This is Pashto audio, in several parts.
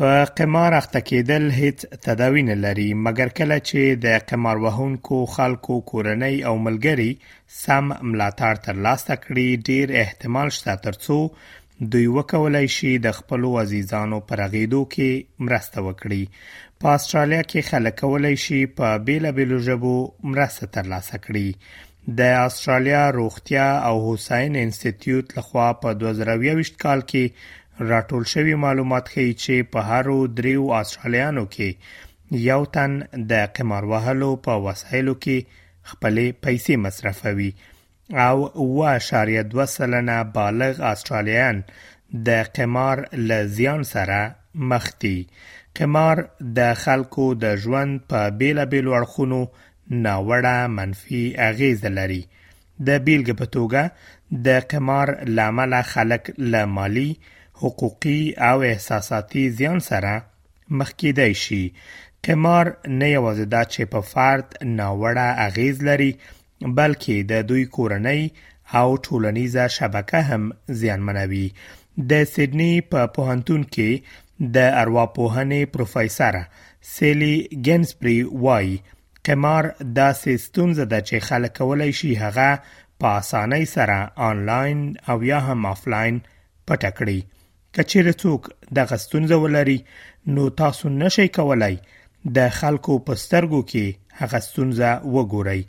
په قمار اخته کېدل هیڅ تداوی نه لري مګر کله چې د قمار وهونکو خلکو کورنۍ او ملګري سم ملاتړ تر لاسه کړي ډیر احتمال شته ترڅو دوی وکولای شي د خپل عزیزانو پر غیدو کې مرسته وکړي په استرالیا کې خلک کولای شي په بیل بیل ژبو مرسته تر لاسه کړي د استرالیا روغتیا او حسین انسټیټیوټ لخوا په 2020 کال کې راټول شوی معلومات ښیي چې په هرو دریو استرالیانو کې یو تن د قمار وهلو په وسایلو کې خپلې پیسې مصرفوي او 2.2 سلنه بالغ استرالیان د قمار له زیان سره مخ دي قمار د خلکو د ژوند په بیلابیلو اړخونو ناوړه منفي اغیز لري د بیلګې په توګه د قمار لامل خلک له مالی، حقوقي او احساساتي زیان سره مخ کیدای شي. قمار نه یوازې دا چې په فرد ناوړه اغیز لري، بلکې د دوی کورنۍ او ټولنیزه شبکه هم زیانمنوي. د سیدنی په پوهنتون کې د ارواپوهنې پروفیسور سیلی ګنسبری وایي قمار داسې ستونزه ده چې خلک کولای شي هغه په اسانۍ سره آنلاین او یا هم آفلاین پټه کړي که چیرې څوک دغه ستونزه ولري نو تاسو نشئ کولای د خلکو په سترګو کې هغه ستونزه وګورئ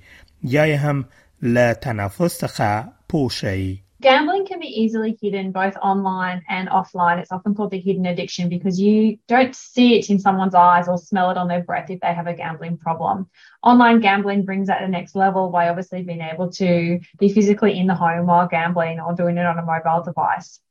یا هم له تنفس څخه Gambling can be easily hidden both online and offline. It's often called the hidden addiction because you don't see it in someone's eyes or smell it on their breath if they have a gambling problem. Online gambling brings that to the next level by obviously being able to be physically in the home while gambling or doing it on a mobile device.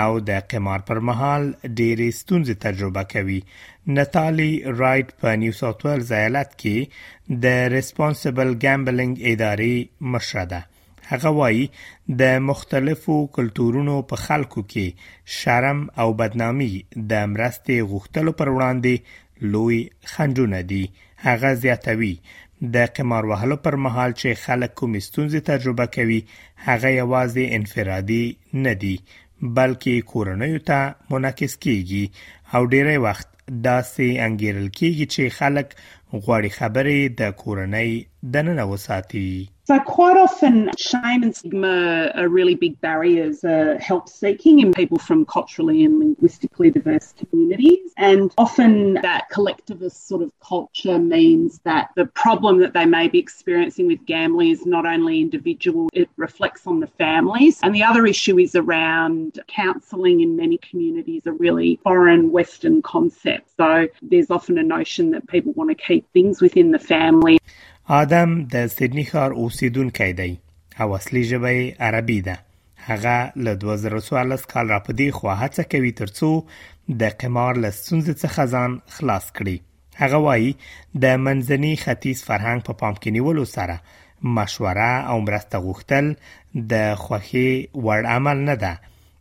او د قمار پر مهال ډېرې ستونزې تجربه کوي نتالی رایټ په نیو ساوت ویلز ایالت کې د ریسپانسیبل ګامبلینګ ادارې مشره ده هغه وایي د مختلفو کلتورونو په خلکو کې شرم او بدنامي د مرستې غوښتلو پر وړاندې لوی خنډونه دي هغه زیاتوي د قمار وهلو پر مهال چې خلک کومې ستونزې تجربه کوي هغه یوازې انفرادي نه دي بلکې کورنیو ته منعکس کیږي او ډیری وخت داسې انګیرل کیږي چې خلک غواړي خبرې د کورنۍ دننه وساتي So, quite often, shame and stigma are really big barriers to uh, help seeking in people from culturally and linguistically diverse communities. And often, that collectivist sort of culture means that the problem that they may be experiencing with gambling is not only individual, it reflects on the families. And the other issue is around counselling in many communities, are really foreign Western concepts. آدم د سیدنی ښار اوسیدونکی دی او اصلي ژبه یې عربي ده. هغه له 2014 کال را په دې خوا هڅه کوي ترڅو د قمار له ستونزې څخه ځان خلاص کړي. هغه وایي د منځني ختیځ فرهنګ په پام کې نیولو سره مشوره او مرسته غوښتل د خوښې وړ عمل نه ده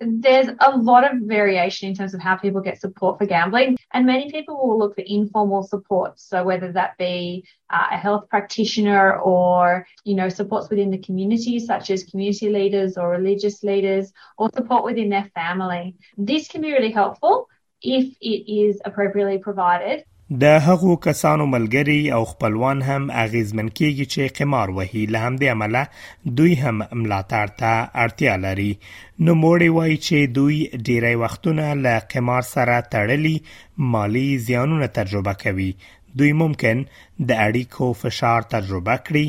there's a lot of variation in terms of how people get support for gambling, and many people will look for informal support. So whether that be uh, a health practitioner or you know supports within the community, such as community leaders or religious leaders, or support within their family, this can be really helpful if it is appropriately provided. د هغو کسانو ملګری او خپلوان هم اغیزمن کیږي چې قمار وهي له همدې امله دوی هم ملاتړ ته اړتیا لري نو موړي وایي چې دوی ډیری وختونه له قمار سره تړلي مالی زیانونه تجربه کوي دوی ممکن د اړیکو فشار تجربه کړي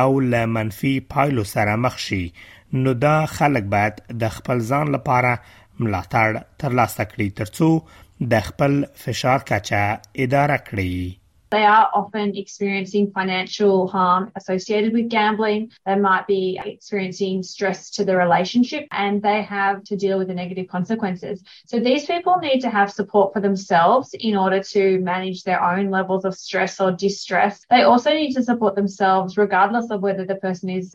او له منفي پایلو سره مخ شي نو دا خلک باید د خپل ځان لپاره ملاتړ ترلاسه کړي ترڅو د خپل فشار کچه اداره کړي. They are often experiencing financial harm associated with gambling. They might be experiencing stress to the relationship and they have to deal with the negative consequences. So these people need to have support for themselves in order to manage their own levels of stress or distress. They also need to support themselves regardless of whether the person is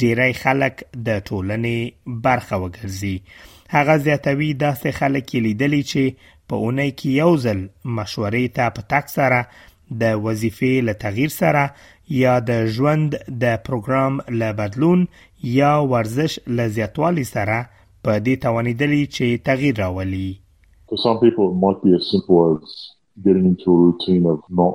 ډیری خلک د ټولنې برخه وګرځي هغه زیاتوي داسې خلک یې لیدلي چې په اونۍ کې یو ځل مشورې ته په تک سره د وظیفې له تغییر سره یا د ژوند د پروګرام له بدلون یا ورزش له زیاتوالي سره په دې توانیدلی چې تغییر راولي For some people, it might be as simple as getting into a routine of not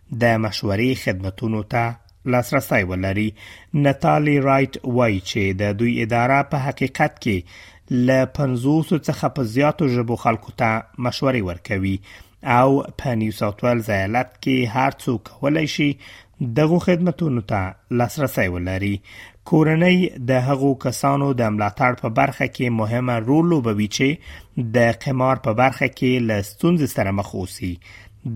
د مشورې خدمتونو ته لاسرسی ولري نتالی رایټ وایي چې د دوی اداره په حقیقت کې له 50 څخه په زیاتو ژبو خلکو ته مشورې ورکوي او په نیو ساوت ویلز ایالت کې هر څوک کولای شي دغو خدمتونو ته لاسرسی ولري کورنۍ د هغو کسانو د ملاتړ په برخه کې مهمه رول لوبوي چې د قمار په برخه کې له ستونزې سره مخ اوسي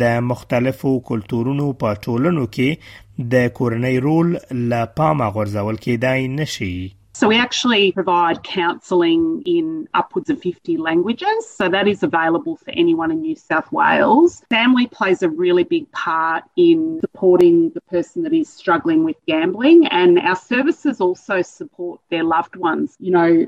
د مختلفو کلتورونو په ټولنو کې د کورنۍ رول لا پامه غورځول کېدای نشي So we actually provide counselling in upwards of 50 languages. So that is available for anyone in New South Wales. Family plays a really big part in supporting the person that is struggling with gambling and our services also support their loved ones. You know,